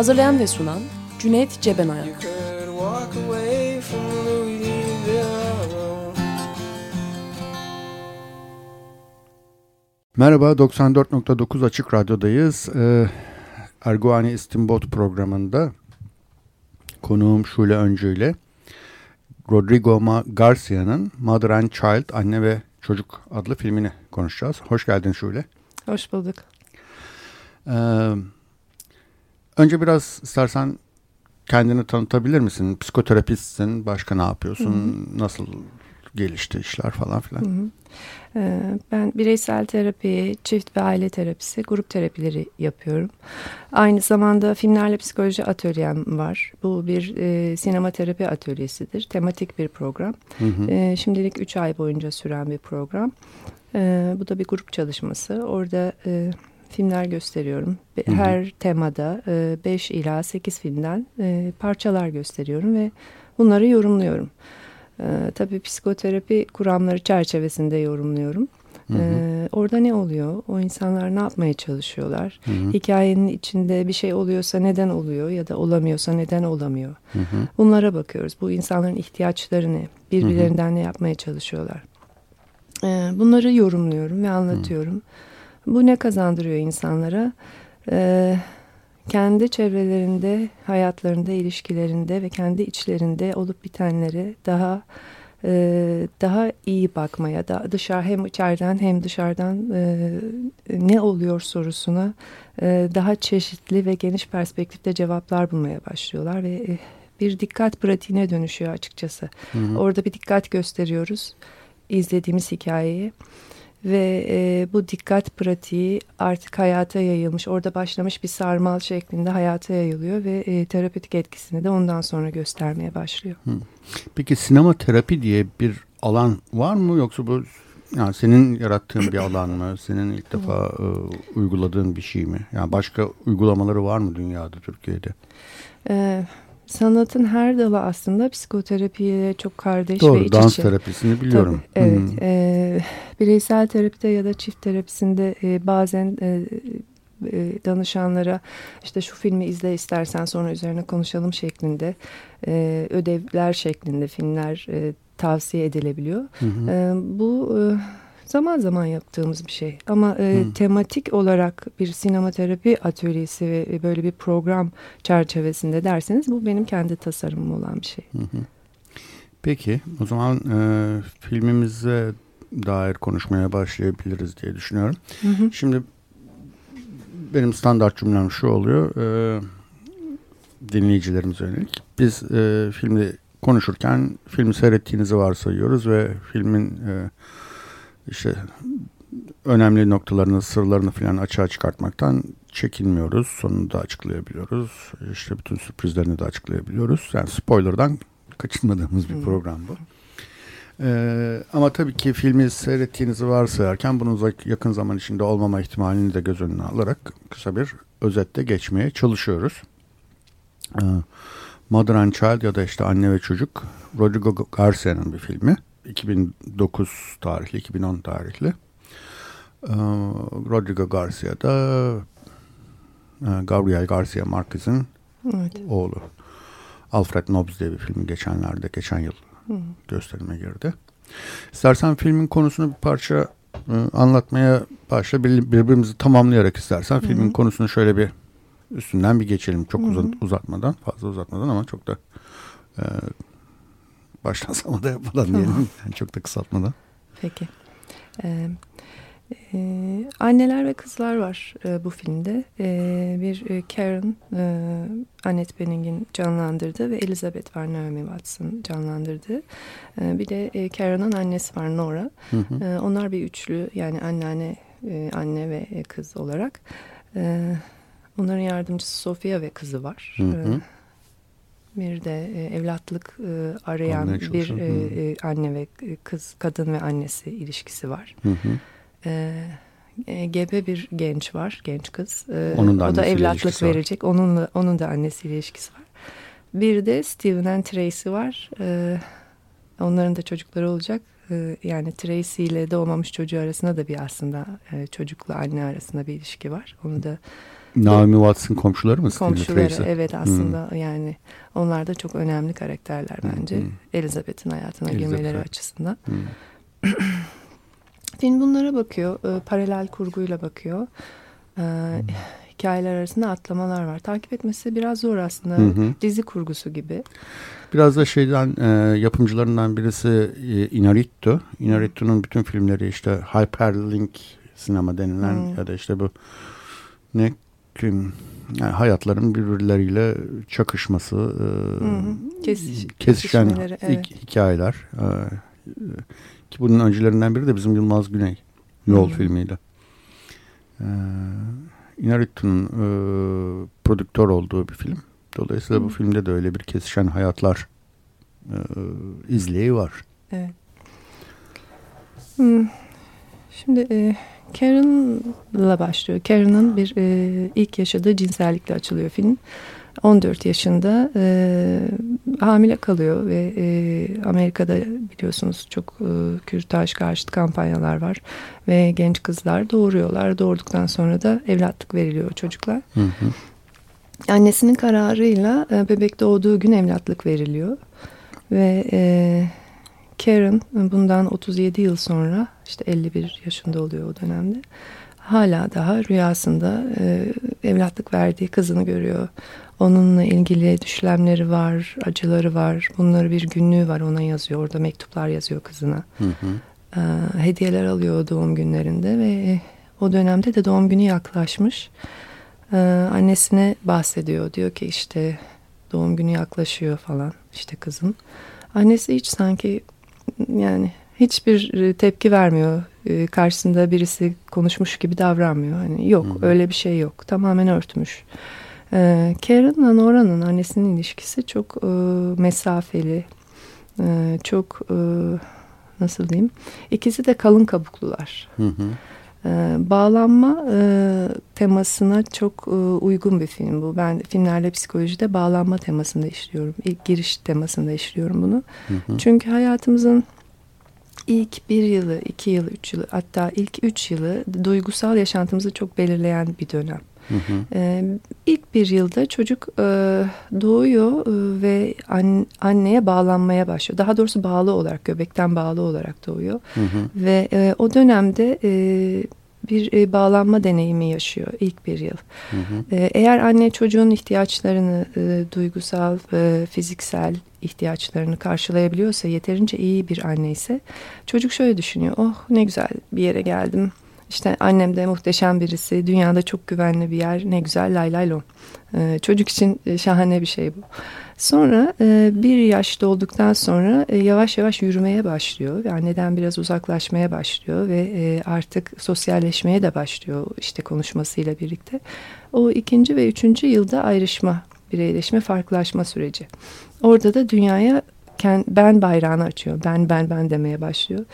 Hazırlayan ve sunan Cüneyt Cebenayak. Merhaba, 94.9 Açık Radyo'dayız. Ee, Erguani İstimbot programında konuğum Şule Öncü ile Rodrigo Garcia'nın Mother and Child, Anne ve Çocuk adlı filmini konuşacağız. Hoş geldin Şule. Hoş bulduk. Ee, önce biraz istersen kendini tanıtabilir misin? Psikoterapistsin, başka ne yapıyorsun? Hı hı. Nasıl gelişti işler falan filan? Hı hı. Ee, ben bireysel terapi, çift ve aile terapisi, grup terapileri yapıyorum. Aynı zamanda filmlerle psikoloji atölyem var. Bu bir e, sinema terapi atölyesidir. Tematik bir program. Hı hı. E, şimdilik 3 ay boyunca süren bir program. E, bu da bir grup çalışması. Orada e, filmler gösteriyorum. Her hı hı. temada 5 e, ila 8 filmden e, parçalar gösteriyorum ve bunları yorumluyorum. E, tabii psikoterapi kuramları çerçevesinde yorumluyorum. Hı hı. orada ne oluyor? O insanlar ne yapmaya çalışıyorlar? Hı hı. Hikayenin içinde bir şey oluyorsa neden oluyor ya da olamıyorsa neden olamıyor? Hı hı. Bunlara bakıyoruz. Bu insanların ihtiyaçları ne? Birbirlerinden hı hı. ne yapmaya çalışıyorlar? bunları yorumluyorum ve anlatıyorum. Hı. Bu ne kazandırıyor insanlara? Ee, kendi çevrelerinde, hayatlarında, ilişkilerinde ve kendi içlerinde olup bitenlere daha e, daha iyi bakmaya da dışarı hem içeriden hem dışarıdan e, ne oluyor sorusuna e, daha çeşitli ve geniş perspektifte cevaplar bulmaya başlıyorlar ve e, bir dikkat pratiğine dönüşüyor açıkçası. Hı hı. Orada bir dikkat gösteriyoruz izlediğimiz hikayeye ve e, bu dikkat pratiği artık hayata yayılmış. Orada başlamış bir sarmal şeklinde hayata yayılıyor ve e, terapötik etkisini de ondan sonra göstermeye başlıyor. Hı. Peki sinema terapi diye bir alan var mı yoksa bu yani senin yarattığın bir alan mı? Senin ilk defa e, uyguladığın bir şey mi? Yani başka uygulamaları var mı dünyada, Türkiye'de? Evet sanatın her dalı aslında psikoterapiye çok kardeş Doğru, ve iç dans terapisini biliyorum. Tabii, evet. Hmm. E, bireysel terapide ya da çift terapisinde e, bazen e, danışanlara işte şu filmi izle istersen sonra üzerine konuşalım şeklinde e, ödevler şeklinde filmler e, tavsiye edilebiliyor. Hı hı. E, bu e, zaman zaman yaptığımız bir şey. Ama e, hmm. tematik olarak bir sinematerapi atölyesi ve böyle bir program çerçevesinde derseniz bu benim kendi tasarımım olan bir şey. Hı hı. Peki o zaman e, filmimize dair konuşmaya başlayabiliriz diye düşünüyorum. Hı hı. Şimdi benim standart cümlem şu oluyor. E, dinleyicilerimize yönelik. Biz e, filmi konuşurken filmi seyrettiğinizi varsayıyoruz ve filmin e, işte önemli noktalarını, sırlarını falan açığa çıkartmaktan çekinmiyoruz. Sonunu da açıklayabiliyoruz. İşte bütün sürprizlerini de açıklayabiliyoruz. Yani spoiler'dan kaçınmadığımız bir program bu. Ee, ama tabii ki filmi seyrettiğinizi varsayarken bunun yakın zaman içinde olmama ihtimalini de göz önüne alarak kısa bir özette geçmeye çalışıyoruz. Ee, Mother and Child ya da işte Anne ve Çocuk Rodrigo Garcia'nın bir filmi. 2009 tarihli, 2010 tarihli. Ee, Rodrigo Garcia da e, Gabriel Garcia Marquez'in evet. oğlu. Alfred Nobs diye bir film geçenlerde, geçen yıl Hı. gösterime girdi. İstersen filmin konusunu bir parça e, anlatmaya başla. Bir, birbirimizi tamamlayarak istersen Hı. filmin konusunu şöyle bir üstünden bir geçelim. Çok uzat, uzatmadan, fazla uzatmadan ama çok da e, baştan da yapmadan diyelim. Yani çok da kısaltmadan. Peki. Ee, e, anneler ve kızlar var e, bu filmde. E, bir e, Karen, e, Annette Bening'in canlandırdığı ve Elizabeth var Naomi Watson canlandırdığı. E, bir de e, Karen'ın annesi var Nora. Hı hı. E, onlar bir üçlü yani anneanne, e, anne ve kız olarak. E, Onların yardımcısı Sofia ve kızı var. Hı hı. Bir de e, evlatlık e, arayan bir e, e, anne ve kız, kadın ve annesi ilişkisi var. Hı hı. E, gebe bir genç var, genç kız. Onun da o da evlatlık verecek. Var. Onunla, onun da annesiyle ilişkisi var. Bir de Steven and Tracy var. Onların da çocukları olacak. Yani Tracy ile doğmamış çocuğu arasında da bir aslında e, çocukla anne arasında bir ilişki var. Onu da Naomi Watts'ın komşuları mı? Komşuları evet aslında hmm. yani onlar da çok önemli karakterler bence. Hmm. Elizabeth'in hayatına Elizabeth. girmeleri açısından. Hmm. Film bunlara bakıyor. E, paralel kurguyla bakıyor. E, hmm. Hikayeler arasında atlamalar var. Takip etmesi biraz zor aslında. Hı Dizi kurgusu gibi. Biraz da şeyden e, yapımcılarından birisi e, Inarritu. Inarritu'nun bütün filmleri işte Hyperlink sinema denilen hmm. ya da işte bu ne film yani hayatların birbirleriyle çakışması, e, Kesiş, kesişen evet. hikayeler. E, ki bunun öncülerinden biri de bizim Yılmaz Güney Yol hmm. filmiyle. E, Inarritu'nun e, prodüktör olduğu bir film. Dolayısıyla hmm. bu filmde de öyle bir kesişen hayatlar e, izleyi var. Evet. Hmm. Şimdi e, Karen'la başlıyor. Karen'ın bir e, ilk yaşadığı cinsellikle açılıyor film. 14 yaşında e, hamile kalıyor ve e, Amerika'da biliyorsunuz çok e, kürtaj karşıtı kampanyalar var ve genç kızlar doğuruyorlar. Doğurduktan sonra da evlatlık veriliyor çocuklar. Hı hı. Annesinin kararıyla e, bebek doğduğu gün evlatlık veriliyor ve e, Karen bundan 37 yıl sonra işte 51 yaşında oluyor o dönemde. Hala daha rüyasında e, evlatlık verdiği kızını görüyor. Onunla ilgili düşlemleri var, acıları var. Bunları bir günlüğü var ona yazıyor. Orada mektuplar yazıyor kızına. Hı hı. E, hediyeler alıyor doğum günlerinde ve o dönemde de doğum günü yaklaşmış. E, annesine bahsediyor. Diyor ki işte doğum günü yaklaşıyor falan işte kızın. Annesi hiç sanki yani hiçbir e, tepki vermiyor. E, karşısında birisi konuşmuş gibi davranmıyor. Hani yok Hı. öyle bir şey yok. Tamamen örtmüş. E, Karen'la Nora'nın annesinin ilişkisi çok e, mesafeli. E, çok e, nasıl diyeyim? İkisi de kalın kabuklular. Hı hı. Bağlanma e, temasına çok e, uygun bir film bu. Ben filmlerle psikolojide bağlanma temasında işliyorum. İlk giriş temasında işliyorum bunu. Hı hı. Çünkü hayatımızın ilk bir yılı, iki yılı, üç yılı hatta ilk üç yılı duygusal yaşantımızı çok belirleyen bir dönem. Hı hı. Ee, ilk bir yılda çocuk e, doğuyor e, ve an, anneye bağlanmaya başlıyor. Daha doğrusu bağlı olarak, göbekten bağlı olarak doğuyor. Hı hı. Ve e, o dönemde e, bir e, bağlanma deneyimi yaşıyor ilk bir yıl. Hı hı. E, eğer anne çocuğun ihtiyaçlarını, e, duygusal, e, fiziksel ihtiyaçlarını karşılayabiliyorsa, yeterince iyi bir anne ise çocuk şöyle düşünüyor. Oh ne güzel bir yere geldim işte annem de muhteşem birisi. Dünyada çok güvenli bir yer. Ne güzel lay lay lon. Ee, çocuk için e, şahane bir şey bu. Sonra e, bir yaş dolduktan sonra e, yavaş yavaş yürümeye başlıyor. Ve anneden biraz uzaklaşmaya başlıyor. Ve artık sosyalleşmeye de başlıyor işte konuşmasıyla birlikte. O ikinci ve üçüncü yılda ayrışma, bireyleşme, farklılaşma süreci. Orada da dünyaya ben bayrağını açıyor. Ben ben ben demeye başlıyor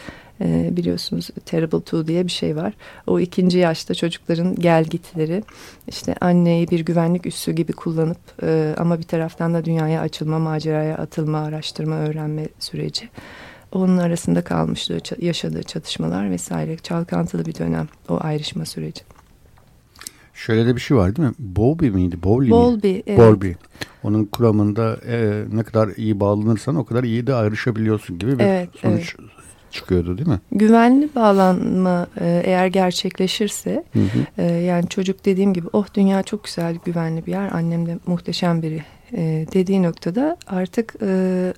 e, biliyorsunuz Terrible Two diye bir şey var. O ikinci yaşta çocukların gel gitleri işte anneyi bir güvenlik üssü gibi kullanıp e, ama bir taraftan da dünyaya açılma, maceraya atılma, araştırma, öğrenme süreci. Onun arasında kalmışlığı, yaşadığı çatışmalar vesaire çalkantılı bir dönem o ayrışma süreci. Şöyle de bir şey var değil mi? Bowlby miydi? Bowlby Bowlby, mi? evet. Bowlby. Onun kuramında e, ne kadar iyi bağlanırsan o kadar iyi de ayrışabiliyorsun gibi bir evet, sonuç evet çıkıyordu değil mi? Güvenli bağlanma e, eğer gerçekleşirse hı hı. E, yani çocuk dediğim gibi oh dünya çok güzel güvenli bir yer annem de muhteşem biri e, dediği noktada artık e,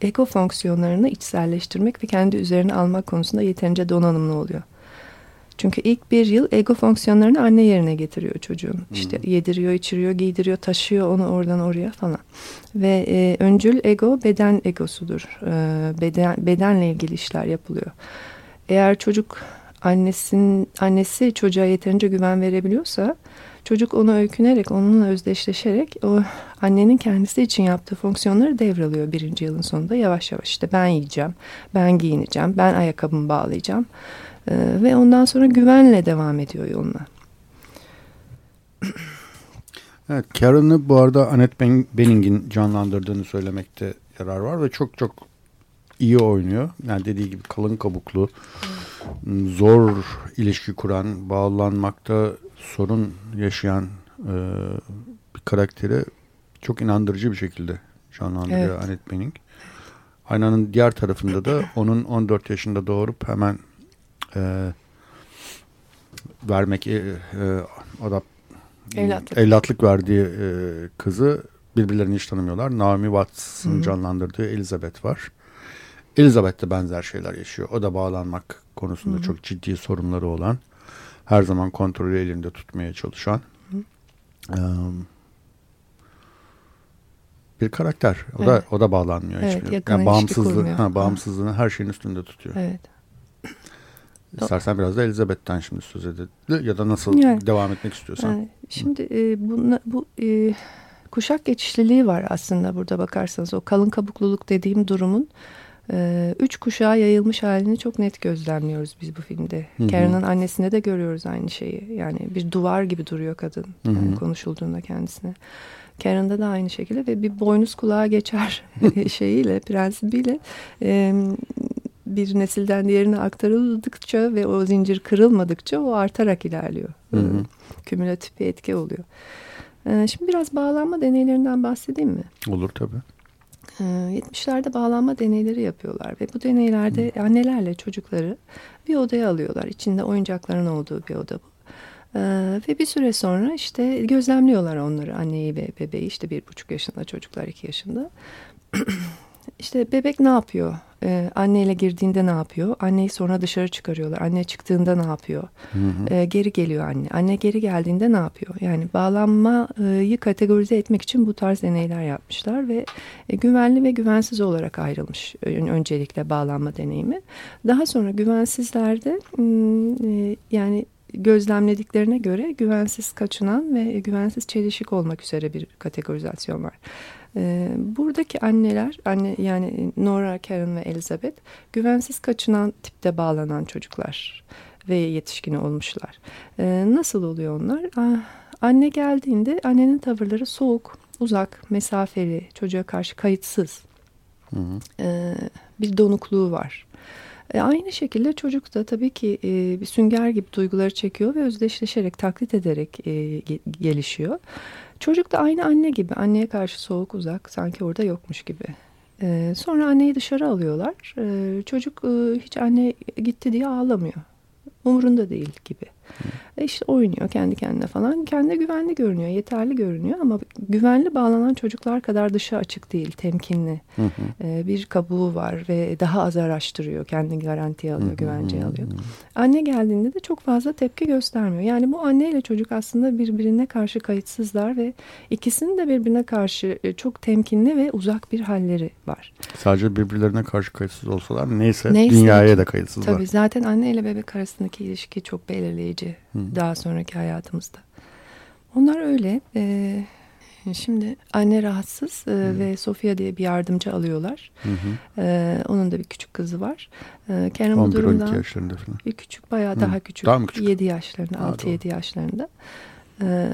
ego fonksiyonlarını içselleştirmek ve kendi üzerine almak konusunda yeterince donanımlı oluyor. Çünkü ilk bir yıl ego fonksiyonlarını anne yerine getiriyor çocuğun. Hmm. İşte yediriyor, içiriyor, giydiriyor, taşıyor onu oradan oraya falan. Ve e, öncül ego beden egosudur. E, beden, bedenle ilgili işler yapılıyor. Eğer çocuk annesin annesi çocuğa yeterince güven verebiliyorsa çocuk ona öykünerek, onunla özdeşleşerek o annenin kendisi için yaptığı fonksiyonları devralıyor birinci yılın sonunda yavaş yavaş. işte ben yiyeceğim, ben giyineceğim, ben ayakkabımı bağlayacağım ee, ve ondan sonra güvenle devam ediyor yoluna. Evet, Karen'ı bu arada Annette Bening'in canlandırdığını söylemekte yarar var ve çok çok iyi oynuyor. Yani dediği gibi kalın kabuklu, zor ilişki kuran, bağlanmakta sorun yaşayan e, bir karakteri çok inandırıcı bir şekilde canlandırıyor evet. Annette Bening. Aynanın diğer tarafında da onun 14 yaşında doğurup hemen e, vermek e, e, adap, evlatlık. evlatlık verdiği e, kızı birbirlerini hiç tanımıyorlar. Naomi Watts'ın canlandırdığı Elizabeth var. Elizabeth de benzer şeyler yaşıyor. O da bağlanmak konusunda Hı -hı. çok ciddi sorunları olan, her zaman kontrolü elinde tutmaya çalışan um, bir karakter. O evet. da o da bağlanmıyor evet, hiçbir. Yani bağımsızlığı, ha, bağımsızlığını her şeyin üstünde tutuyor. Evet. İstersen biraz da Elizabeth'ten şimdi söz edelim ya da nasıl yani, devam etmek istiyorsan. Yani, şimdi e, bu, bu e, kuşak geçişliliği var aslında burada bakarsanız o kalın kabukluluk dediğim durumun e, üç kuşağa yayılmış halini çok net gözlemliyoruz biz bu filmde. Karen'ın annesine de görüyoruz aynı şeyi. Yani bir duvar gibi duruyor kadın hı hı. Yani konuşulduğunda kendisine. Karen'da da aynı şekilde ve bir boynuz kulağa geçer şeyiyle, prensibiyle e, bir nesilden diğerine aktarıldıkça ve o zincir kırılmadıkça o artarak ilerliyor. Hı hı. Kümülatif bir etki oluyor. Ee, şimdi biraz bağlanma deneylerinden bahsedeyim mi? Olur tabii. 70'lerde ee, bağlanma deneyleri yapıyorlar ve bu deneylerde Hı. annelerle çocukları bir odaya alıyorlar. İçinde oyuncakların olduğu bir oda bu. Ee, ve bir süre sonra işte gözlemliyorlar onları anneyi ve bebeği işte bir buçuk yaşında çocuklar iki yaşında. işte bebek ne yapıyor? Ee, anneyle girdiğinde ne yapıyor? Anneyi sonra dışarı çıkarıyorlar. Anne çıktığında ne yapıyor? Hı hı. Ee, geri geliyor anne. Anne geri geldiğinde ne yapıyor? Yani bağlanmayı kategorize etmek için bu tarz deneyler yapmışlar ve e, güvenli ve güvensiz olarak ayrılmış öncelikle bağlanma deneyimi. Daha sonra güvensizlerde e, yani gözlemlediklerine göre güvensiz kaçınan ve güvensiz çelişik olmak üzere bir kategorizasyon var. Ee, buradaki anneler, anne yani Nora, Karen ve Elizabeth güvensiz kaçınan tipte bağlanan çocuklar ve yetişkini olmuşlar. Ee, nasıl oluyor onlar? Ah, anne geldiğinde annenin tavırları soğuk, uzak, mesafeli, çocuğa karşı kayıtsız. Hı hı. Ee, bir donukluğu var. E, aynı şekilde çocuk da tabii ki e, bir sünger gibi duyguları çekiyor ve özdeşleşerek, taklit ederek e, gelişiyor. Çocuk da aynı anne gibi. Anneye karşı soğuk uzak sanki orada yokmuş gibi. Ee, sonra anneyi dışarı alıyorlar. Ee, çocuk e, hiç anne gitti diye ağlamıyor. Umurunda değil gibi. E işte oynuyor kendi kendine falan. Kendi güvenli görünüyor, yeterli görünüyor ama güvenli bağlanan çocuklar kadar dışa açık değil, temkinli. Hı hı. E, bir kabuğu var ve daha az araştırıyor, kendini garantiye alıyor, hı hı. güvenceye alıyor. Anne geldiğinde de çok fazla tepki göstermiyor. Yani bu anneyle çocuk aslında birbirine karşı kayıtsızlar ve ikisinin de birbirine karşı e, çok temkinli ve uzak bir halleri var. Sadece birbirlerine karşı kayıtsız olsalar neyse, neyse dünyaya da kayıtsızlar. Tabii zaten anne ile bebek arasındaki ilişki çok belirleyici Hı. daha sonraki hayatımızda. Onlar öyle. E, şimdi anne rahatsız e, ve Sofia diye bir yardımcı alıyorlar. Hı hı. E, onun da bir küçük kızı var. E, Karen bu durumdan yaşlarında falan. Bir küçük bayağı hı. daha küçük. Daha mı küçük? 7 yaşlarında, 6-7 yaşlarında. E,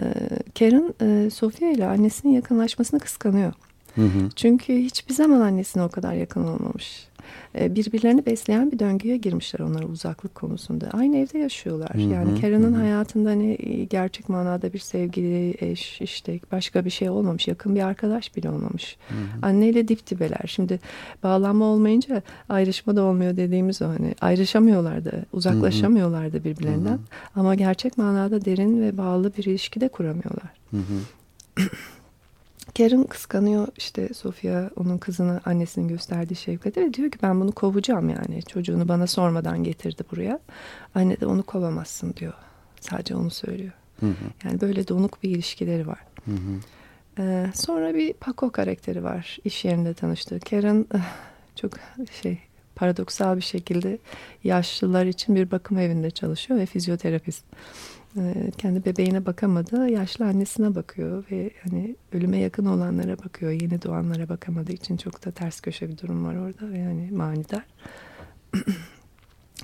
Karen e, Sofia ile annesinin yakınlaşmasını kıskanıyor. Hı hı. Çünkü hiçbir zaman annesine o kadar yakın olmamış. E, birbirlerini besleyen bir döngüye girmişler onlar uzaklık konusunda. Aynı evde yaşıyorlar. Hı -hı, yani Karen'ın hayatında hani e, gerçek manada bir sevgili, eş, işte başka bir şey olmamış. Yakın bir arkadaş bile olmamış. Hı -hı. Anneyle dip dibeler. Şimdi bağlanma olmayınca ayrışma da olmuyor dediğimiz o hani ayrışamıyorlar da, uzaklaşamıyorlar da birbirlerinden. Hı -hı. Ama gerçek manada derin ve bağlı bir ilişki de kuramıyorlar. Hı -hı. Karen kıskanıyor işte Sofia onun kızını annesinin gösterdiği şefkate ve diyor ki ben bunu kovacağım yani çocuğunu bana sormadan getirdi buraya. Anne de onu kovamazsın diyor. Sadece onu söylüyor. Hı hı. Yani böyle donuk bir ilişkileri var. Hı hı. Ee, sonra bir Paco karakteri var iş yerinde tanıştığı. Karen eh, çok şey paradoksal bir şekilde yaşlılar için bir bakım evinde çalışıyor ve fizyoterapist. Ee, kendi bebeğine bakamadı, yaşlı annesine bakıyor ve hani ölüme yakın olanlara bakıyor. Yeni doğanlara bakamadığı için çok da ters köşe bir durum var orada yani manidar.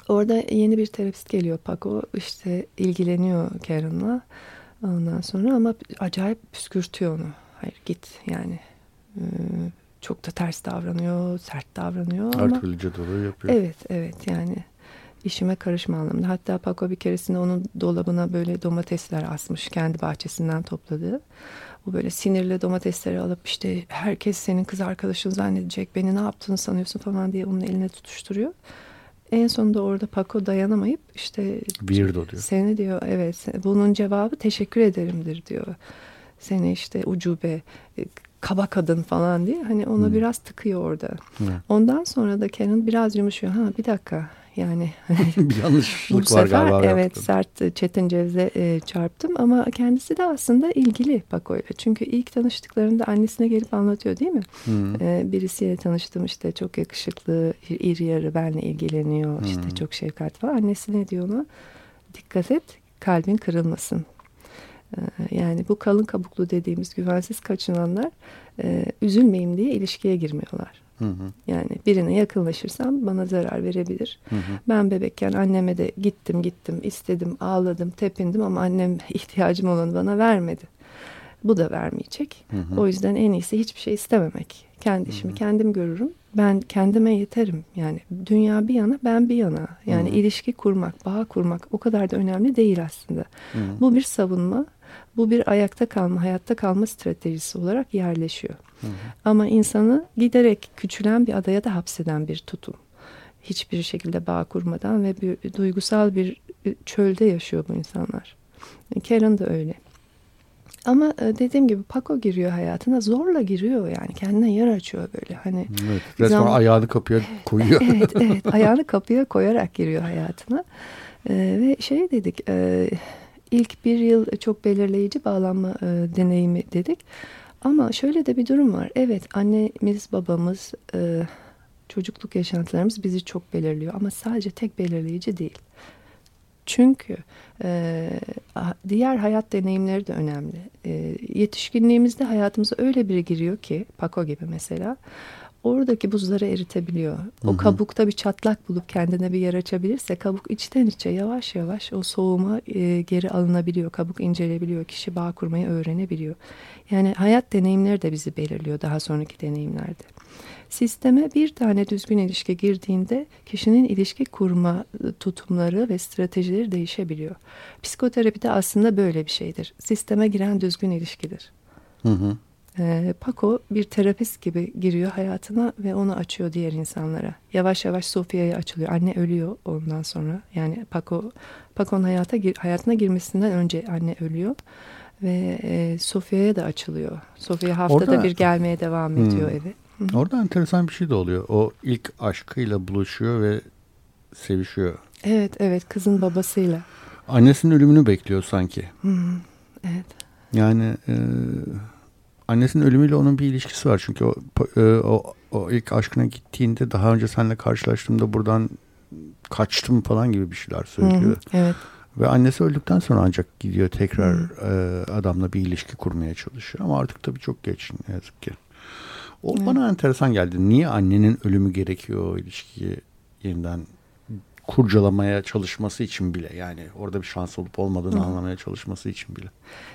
orada yeni bir terapist geliyor Paco işte ilgileniyor Karen'la ondan sonra ama acayip püskürtüyor onu. Hayır git yani ee, çok da ters davranıyor, sert davranıyor. Her ama, türlü cadıları yapıyor. Evet, evet yani işime karışma anlamında. Hatta Paco bir keresinde onun dolabına böyle domatesler asmış kendi bahçesinden topladığı. O böyle sinirli domatesleri alıp işte herkes senin kız arkadaşın zannedecek beni ne yaptığını sanıyorsun falan diye onun eline tutuşturuyor. En sonunda orada Paco dayanamayıp işte Weirdo diyor. Seni diyor evet bunun cevabı teşekkür ederimdir diyor. Seni işte ucube kaba kadın falan diye hani ona hmm. biraz tıkıyor orada. Hmm. Ondan sonra da Karen biraz yumuşuyor. Ha bir dakika yani bir yanlışlık bu var sefer, galiba. Evet yaptım. sert Çetin Ceviz'e e, çarptım ama kendisi de aslında ilgili Pako'yla. Çünkü ilk tanıştıklarında annesine gelip anlatıyor değil mi? Hmm. E, birisiyle tanıştım işte çok yakışıklı, iri yarı benle ilgileniyor. Hmm. işte çok şefkat var. Annesi ne diyor ona? Dikkat et kalbin kırılmasın. E, yani bu kalın kabuklu dediğimiz güvensiz kaçınanlar e, üzülmeyeyim diye ilişkiye girmiyorlar. Hı hı. Yani birine yakınlaşırsam bana zarar verebilir. Hı hı. Ben bebekken anneme de gittim gittim istedim ağladım tepindim ama annem ihtiyacım olanı bana vermedi. Bu da vermeyecek. Hı hı. O yüzden en iyisi hiçbir şey istememek. Kendi işimi hı hı. kendim görürüm. Ben kendime yeterim. Yani dünya bir yana ben bir yana. Yani hı hı. ilişki kurmak, bağ kurmak o kadar da önemli değil aslında. Hı hı. Bu bir savunma. Bu bir ayakta kalma, hayatta kalma stratejisi olarak yerleşiyor. Hı hı. Ama insanı giderek küçülen bir adaya da hapseden bir tutum. Hiçbir şekilde bağ kurmadan ve bir duygusal bir çölde yaşıyor bu insanlar. Karen de öyle. Ama e, dediğim gibi Paco giriyor hayatına zorla giriyor yani kendine yer açıyor böyle hani. Evet, resmen zaman... ayağını kapıya koyuyor. evet evet ayağını kapıya koyarak giriyor hayatına. Ee, ve şey dedik e, ilk bir yıl çok belirleyici bağlanma e, deneyimi dedik. Ama şöyle de bir durum var. Evet annemiz babamız e, çocukluk yaşantılarımız bizi çok belirliyor ama sadece tek belirleyici değil. Çünkü e, diğer hayat deneyimleri de önemli. E, yetişkinliğimizde hayatımıza öyle biri giriyor ki, Paco gibi mesela, oradaki buzları eritebiliyor. O kabukta bir çatlak bulup kendine bir yer açabilirse kabuk içten içe yavaş yavaş o soğuma e, geri alınabiliyor. Kabuk incelebiliyor. Kişi bağ kurmayı öğrenebiliyor. Yani hayat deneyimleri de bizi belirliyor daha sonraki deneyimlerde. Sisteme bir tane düzgün ilişki girdiğinde kişinin ilişki kurma ıı, tutumları ve stratejileri değişebiliyor. Psikoterapi de aslında böyle bir şeydir. Sisteme giren düzgün ilişkidir. Hı hı. Ee, Paco bir terapist gibi giriyor hayatına ve onu açıyor diğer insanlara. Yavaş yavaş Sofia'ya açılıyor. Anne ölüyor ondan sonra. Yani Paco Paco'nun hayata hayatına girmesinden önce anne ölüyor ve e, da açılıyor. Sofia haftada Orada, bir gelmeye devam ediyor hmm. eve. Hı. Orada enteresan bir şey de oluyor. O ilk aşkıyla buluşuyor ve sevişiyor. Evet, evet kızın babasıyla. Annesinin ölümünü bekliyor sanki. Hı, evet. Yani e, annesinin ölümüyle onun bir ilişkisi var. Çünkü o, e, o, o ilk aşkına gittiğinde daha önce seninle karşılaştığımda buradan kaçtım falan gibi bir şeyler söylüyor. Hı, evet. Ve annesi öldükten sonra ancak gidiyor tekrar e, adamla bir ilişki kurmaya çalışıyor. Ama artık tabii çok geç ne yazık ki. O evet. bana enteresan geldi. Niye annenin ölümü gerekiyor o ilişkiyi yeniden kurcalamaya çalışması için bile yani orada bir şans olup olmadığını Hı. anlamaya çalışması için bile.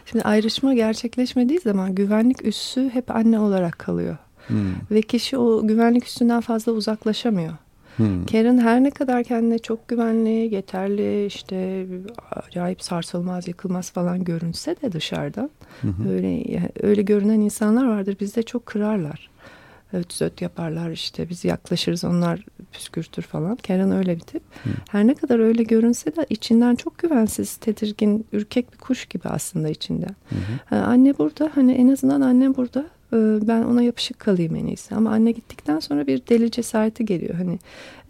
Şimdi ayrışma gerçekleşmediği zaman güvenlik üssü hep anne olarak kalıyor. Hmm. Ve kişi o güvenlik üstünden fazla uzaklaşamıyor. Hmm. Karen her ne kadar kendine çok güvenli, yeterli, işte acayip sarsılmaz, yıkılmaz falan görünse de dışarıdan hı öyle öyle görünen insanlar vardır. Bizde çok kırarlar öt zöt yaparlar işte biz yaklaşırız onlar püskürtür falan. Karen öyle bir tip. Hı. Her ne kadar öyle görünse de içinden çok güvensiz, tedirgin, ürkek bir kuş gibi aslında içinde. Hı hı. anne burada hani en azından annem burada ee, ben ona yapışık kalayım en iyisi. Ama anne gittikten sonra bir deli cesareti geliyor. Hani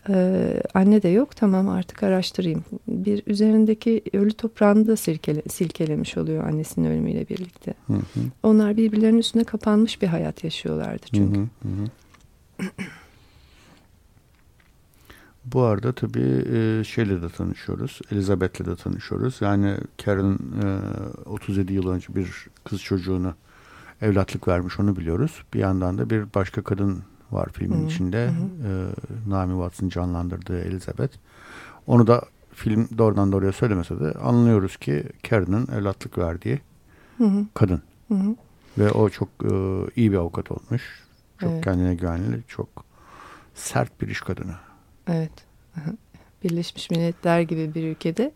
e, anne de yok tamam artık araştırayım. Bir üzerindeki ölü toprağını da silkele, silkelemiş oluyor annesinin ölümüyle birlikte. Hı hı. Onlar birbirlerinin üstüne kapanmış bir hayat yaşıyorlardı çünkü. Hı hı hı. Bu arada tabii e, şeyle de tanışıyoruz. Elizabeth'le de tanışıyoruz. Yani Karen e, 37 yıl önce bir kız çocuğunu evlatlık vermiş onu biliyoruz. Bir yandan da bir başka kadın var filmin hı içinde. Hı E, Naomi Watts'ın canlandırdığı Elizabeth. Onu da film doğrudan doğruya söylemese de anlıyoruz ki Karen'ın evlatlık verdiği hı hı. kadın. Hı hı. Ve o çok e, iyi bir avukat olmuş. Çok evet. kendine güvenli, çok sert bir iş kadını. Evet. Birleşmiş Milletler gibi bir ülkede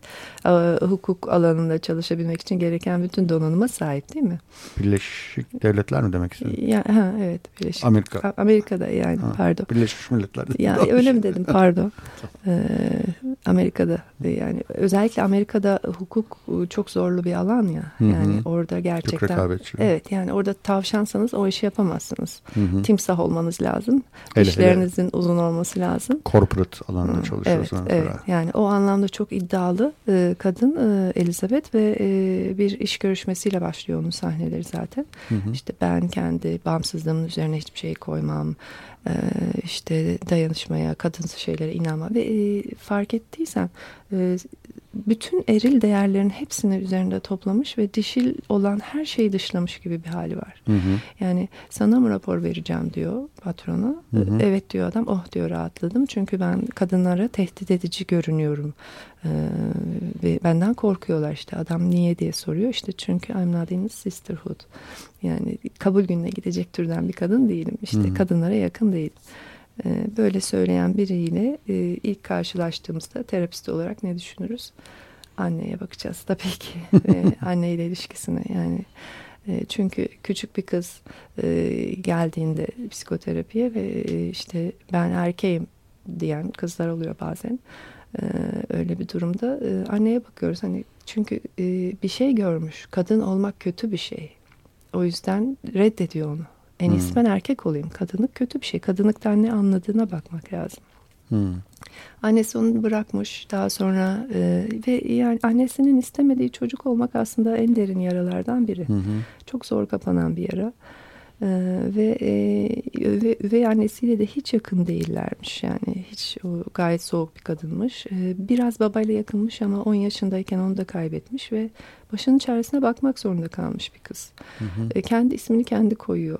e, hukuk alanında çalışabilmek için gereken bütün donanıma sahip değil mi? Birleşik Devletler mi demek istedin? Ya, ha, evet. Birleşik, Amerika. Amerika'da yani ha, pardon. Birleşmiş Milletler. Ya, öyle mi dedim pardon. ee, Amerika'da yani özellikle Amerika'da hukuk çok zorlu bir alan ya. Yani Hı-hı. orada gerçekten. Çok Evet yani orada tavşansanız o işi yapamazsınız. Hı-hı. Timsah olmanız lazım. Hele, İşlerinizin hele. uzun olması lazım. Corporate alanda çalışıyorsanız. Evet, Evet yani o anlamda çok iddialı e, kadın e, Elizabeth ve e, bir iş görüşmesiyle başlıyor onun sahneleri zaten. Hı hı. İşte ben kendi bağımsızlığımın üzerine hiçbir şey koymam. E, işte dayanışmaya, kadınsı şeylere inanma ve e, fark ettiysen e, bütün eril değerlerin hepsini üzerinde toplamış ve dişil olan her şeyi dışlamış gibi bir hali var. Hı hı. Yani sana mı rapor vereceğim diyor patrona. Hı hı. Evet diyor adam. Oh diyor rahatladım. Çünkü ben kadınlara tehdit edici görünüyorum. Ee, ve benden korkuyorlar işte. Adam niye diye soruyor. İşte çünkü I'm not in sisterhood. Yani kabul gününe gidecek türden bir kadın değilim. İşte hı hı. kadınlara yakın değilim. Ee, böyle söyleyen biriyle e, ilk karşılaştığımızda terapist olarak ne düşünürüz? Anneye bakacağız tabii ki. Anneyle ilişkisine yani. E, çünkü küçük bir kız e, geldiğinde psikoterapiye ve işte ben erkeğim diyen kızlar oluyor bazen. Öyle bir durumda anneye bakıyoruz. Hani çünkü bir şey görmüş. Kadın olmak kötü bir şey. O yüzden reddediyor onu. En iyisi hmm. ben erkek olayım. Kadınlık kötü bir şey. Kadınlıktan ne anladığına bakmak lazım. Hmm. Annesi onu bırakmış daha sonra e, ve yani annesinin istemediği çocuk olmak aslında en derin yaralardan biri. Hı Çok zor kapanan bir yara. Ee, ve e, üvey, annesiyle de hiç yakın değillermiş. Yani hiç o gayet soğuk bir kadınmış. Ee, biraz babayla yakınmış ama 10 yaşındayken onu da kaybetmiş ve başının çaresine bakmak zorunda kalmış bir kız. Hı hı. Ee, kendi ismini kendi koyuyor.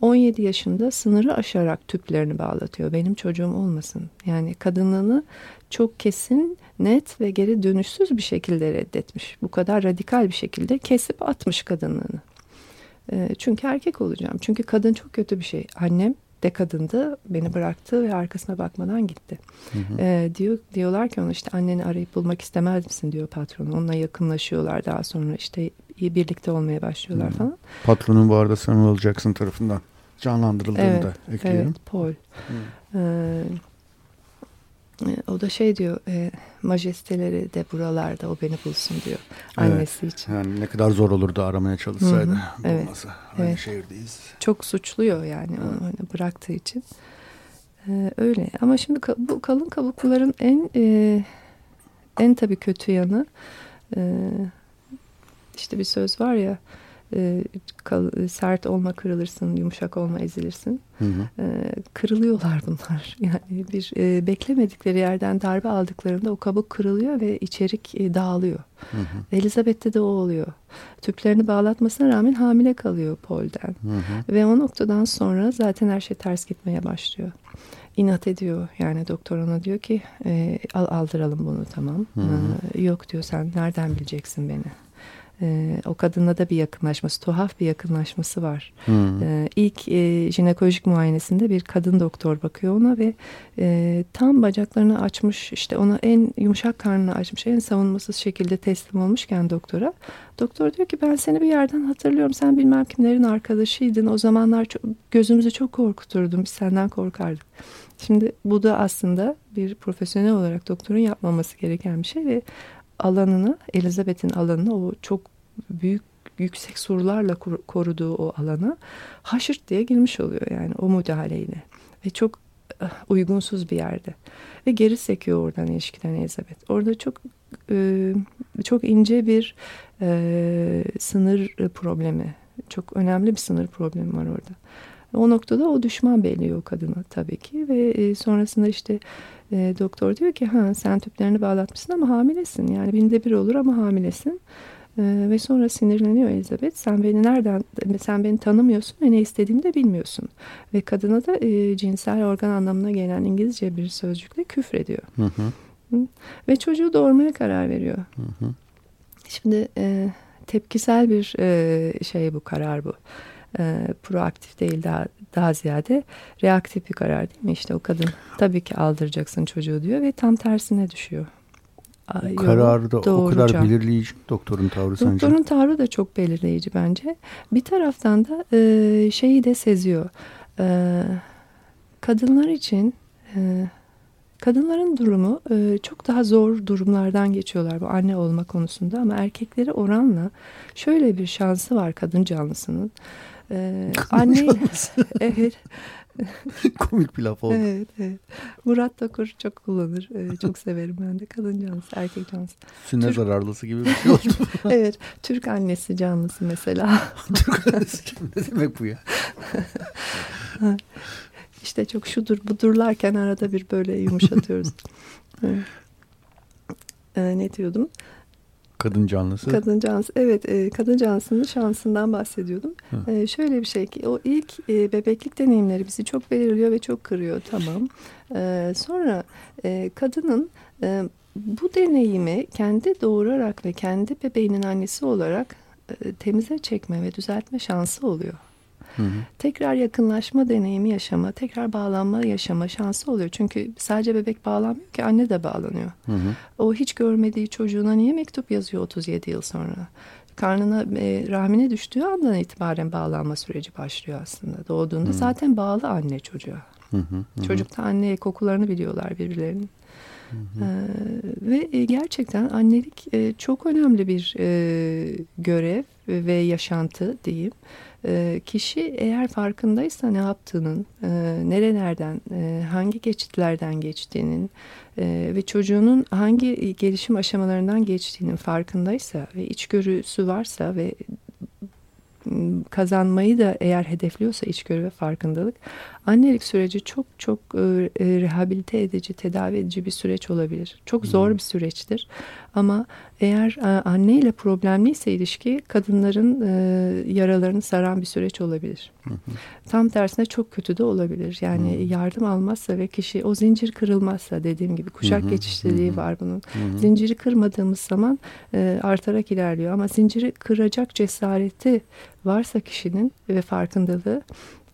17 yaşında sınırı aşarak tüplerini bağlatıyor. Benim çocuğum olmasın. Yani kadınlığını çok kesin net ve geri dönüşsüz bir şekilde reddetmiş. Bu kadar radikal bir şekilde kesip atmış kadınlığını ee, çünkü erkek olacağım. Çünkü kadın çok kötü bir şey. Annem de kadındı. Beni bıraktı ve arkasına bakmadan gitti. Hı hı. E, diyor diyorlar ki ona işte anneni arayıp bulmak istemez misin diyor patron. Onunla yakınlaşıyorlar daha sonra işte iyi birlikte olmaya başlıyorlar hı. falan. Patronun bu arada Samuel Jackson tarafından canlandırıldığını evet, da ekleyelim. Evet Paul. Hı. E, o da şey diyor e, majesteleri de buralarda o beni bulsun diyor annesi evet, için. Yani ne kadar zor olurdu aramaya çalışsaydı Hı-hı, evet, Aynı evet. şehirdeyiz. Çok suçluyor yani evet. onu hani bıraktığı için. Ee, öyle ama şimdi bu kalın kabukluların en e, en tabii kötü yanı e, işte bir söz var ya e, kal, sert olma kırılırsın, yumuşak olma ezilirsin. Hı hı. E, kırılıyorlar bunlar. Yani bir e, beklemedikleri yerden darbe aldıklarında o kabuk kırılıyor ve içerik e, dağılıyor. Hı hı. Elizabeth'te de o oluyor. Tüplerini bağlatmasına rağmen hamile kalıyor Paul'den. Hı hı. Ve o noktadan sonra zaten her şey ters gitmeye başlıyor inat ediyor. Yani doktor ona diyor ki e, al, aldıralım bunu tamam. Hı hı. E, yok diyor sen nereden bileceksin beni? E, o kadınla da bir yakınlaşması, tuhaf bir yakınlaşması var. Hmm. E, ilk e, jinekolojik muayenesinde bir kadın doktor bakıyor ona ve e, tam bacaklarını açmış, işte ona en yumuşak karnını açmış, en savunmasız şekilde teslim olmuşken doktora. Doktor diyor ki ben seni bir yerden hatırlıyorum, sen bilmem kimlerin arkadaşıydın. O zamanlar çok, gözümüzü çok korkuturdun, biz senden korkardık. Şimdi bu da aslında bir profesyonel olarak doktorun yapmaması gereken bir şey ve alanını, Elizabeth'in alanını o çok büyük yüksek sorularla koruduğu o alana haşırt diye girmiş oluyor yani o müdahaleyle. Ve çok eh, uygunsuz bir yerde. Ve geri sekiyor oradan ilişkiden Elizabeth. Orada çok e, çok ince bir e, sınır problemi. Çok önemli bir sınır problemi var orada. O noktada o düşman belliyor kadına tabii ki ve sonrasında işte e, doktor diyor ki ha sen tüplerini bağlatmışsın ama hamilesin. Yani binde bir olur ama hamilesin. E, ve sonra sinirleniyor Elizabeth. Sen beni nereden, sen beni tanımıyorsun ve ne istediğimi de bilmiyorsun. Ve kadına da e, cinsel organ anlamına gelen İngilizce bir sözcükle küfrediyor. Hı hı. Ve çocuğu doğurmaya karar veriyor. Hı hı. Şimdi e, tepkisel bir e, şey bu karar bu. E, proaktif değil daha daha ziyade reaktif bir karar değil mi? İşte o kadın tabii ki aldıracaksın çocuğu diyor ve tam tersine düşüyor. O kararı da o kadar belirleyici doktorun tavrı doktorun sence? Doktorun tavrı da çok belirleyici bence. Bir taraftan da e, şeyi de seziyor. E, kadınlar için e, Kadınların durumu e, çok daha zor durumlardan geçiyorlar bu anne olma konusunda ama erkekleri oranla şöyle bir şansı var kadın canlısının. E, anne evet. Komik bir laf oldu. Evet, evet. Murat Takur çok kullanır. Ee, çok severim ben de. Kadın canlısı, erkek canlısı. Sünnet Türk... zararlısı gibi bir şey oldu. evet. Türk annesi canlısı mesela. Türk annesi ne demek bu ya? İşte çok şudur budurlarken arada bir böyle yumuşatıyoruz. ee, ne diyordum? Kadın canlısı. Kadın canlısı. Evet, e, kadın canlısının şansından bahsediyordum. E, şöyle bir şey ki o ilk e, bebeklik deneyimleri bizi çok belirliyor ve çok kırıyor. Tamam. E, sonra e, kadının e, bu deneyimi kendi doğurarak ve kendi bebeğinin annesi olarak e, temize çekme ve düzeltme şansı oluyor. Hı hı. Tekrar yakınlaşma deneyimi yaşama, tekrar bağlanma yaşama şansı oluyor. Çünkü sadece bebek bağlanmıyor ki anne de bağlanıyor. Hı hı. O hiç görmediği çocuğuna niye mektup yazıyor 37 yıl sonra? Karnına, e, rahmine düştüğü andan itibaren bağlanma süreci başlıyor aslında. Doğduğunda hı. zaten bağlı anne çocuğa. Hı hı hı. Çocukta anne kokularını biliyorlar birbirlerinin. Hı hı. Ee, ve e, gerçekten annelik e, çok önemli bir e, görev ve yaşantı diyeyim. E, kişi eğer farkındaysa ne yaptığının, e, nerelerden, e, hangi geçitlerden geçtiğinin e, ve çocuğunun hangi gelişim aşamalarından geçtiğinin farkındaysa ve içgörüsü varsa ve kazanmayı da eğer hedefliyorsa içgörü ve farkındalık annelik süreci çok çok e, e, rehabilite edici, tedavi edici bir süreç olabilir. Çok zor hmm. bir süreçtir. Ama eğer e, anne ile problemliyse ilişki kadınların e, yaralarını saran bir süreç olabilir. Hı Tam tersine çok kötü de olabilir. Yani hı. yardım almazsa ve kişi o zincir kırılmazsa dediğim gibi kuşak hı geçişliliği hı. var bunun. Hı Zinciri kırmadığımız zaman e, artarak ilerliyor ama zinciri kıracak cesareti varsa kişinin ve farkındalığı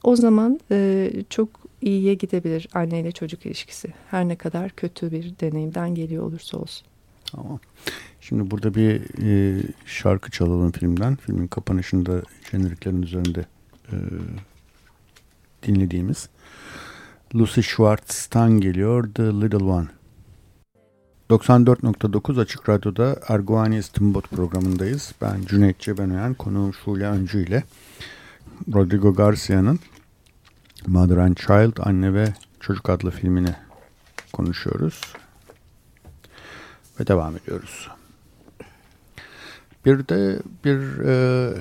o zaman e, çok iyiye gidebilir anne ile çocuk ilişkisi. Her ne kadar kötü bir deneyimden geliyor olursa olsun. Tamam. Şimdi burada bir e, şarkı çalalım filmden. Filmin kapanışında jeneriklerin üzerinde e, dinlediğimiz Lucy Schwartz'tan geliyor The Little One. 94.9 Açık Radyo'da Erguani İstimbot programındayız. Ben Cüneyt Cebenoyan, konuğum Şule Öncü ile Rodrigo Garcia'nın Mother and Child, Anne ve Çocuk adlı filmini konuşuyoruz. Ve devam ediyoruz. Bir de bir e,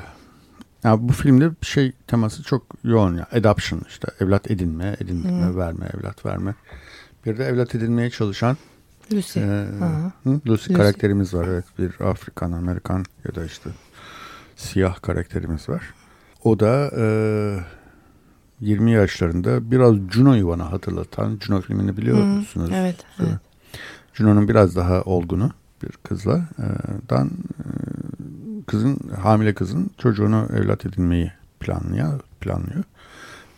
ya bu filmde şey teması çok yoğun ya. Adoption işte evlat edinme, edinme, hmm. verme, evlat verme. Bir de evlat edinmeye çalışan Lucy. E, Lucy, Lucy karakterimiz var. Evet bir Afrikan, Amerikan ya da işte siyah karakterimiz var. O da e, 20 yaşlarında biraz Juno'yu bana hatırlatan Juno filmini biliyor hmm, musunuz? Evet. evet. Juno'nun biraz daha olgunu bir kızla e, dan e, kızın hamile kızın çocuğunu evlat edinmeyi planlıyor planlıyor.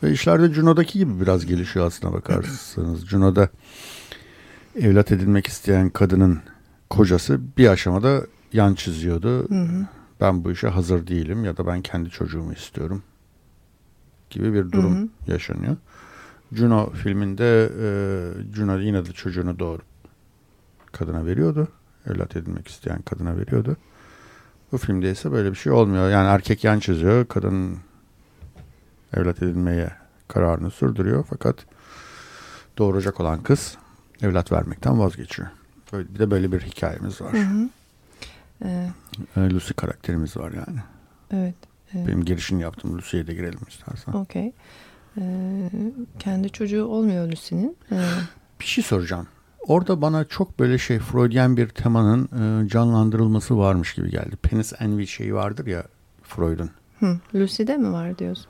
Ve işlerde Juno'daki gibi biraz gelişiyor aslına bakarsanız. Juno'da evlat edinmek isteyen kadının kocası bir aşamada yan çiziyordu. Hı hı. Ben bu işe hazır değilim ya da ben kendi çocuğumu istiyorum gibi bir durum hı hı. yaşanıyor. Juno filminde e, Juno yine de çocuğunu doğurup kadına veriyordu. Evlat edinmek isteyen kadına veriyordu. Bu filmde ise böyle bir şey olmuyor. Yani erkek yan çiziyor, kadın evlat edinmeye kararını sürdürüyor. Fakat doğuracak olan kız evlat vermekten vazgeçiyor. Böyle, bir de böyle bir hikayemiz var. Hı hı. Ee, Lucy karakterimiz var yani. Evet. Benim girişini yaptım. Lucy'ye de girelim istersen. Okey. Ee, kendi çocuğu olmuyor Lucy'nin. Ee, bir şey soracağım. orada bana çok böyle şey Freudian bir temanın e, canlandırılması varmış gibi geldi. Penis envy şeyi vardır ya Freud'un. Hı, Lucy'de mi var diyorsun?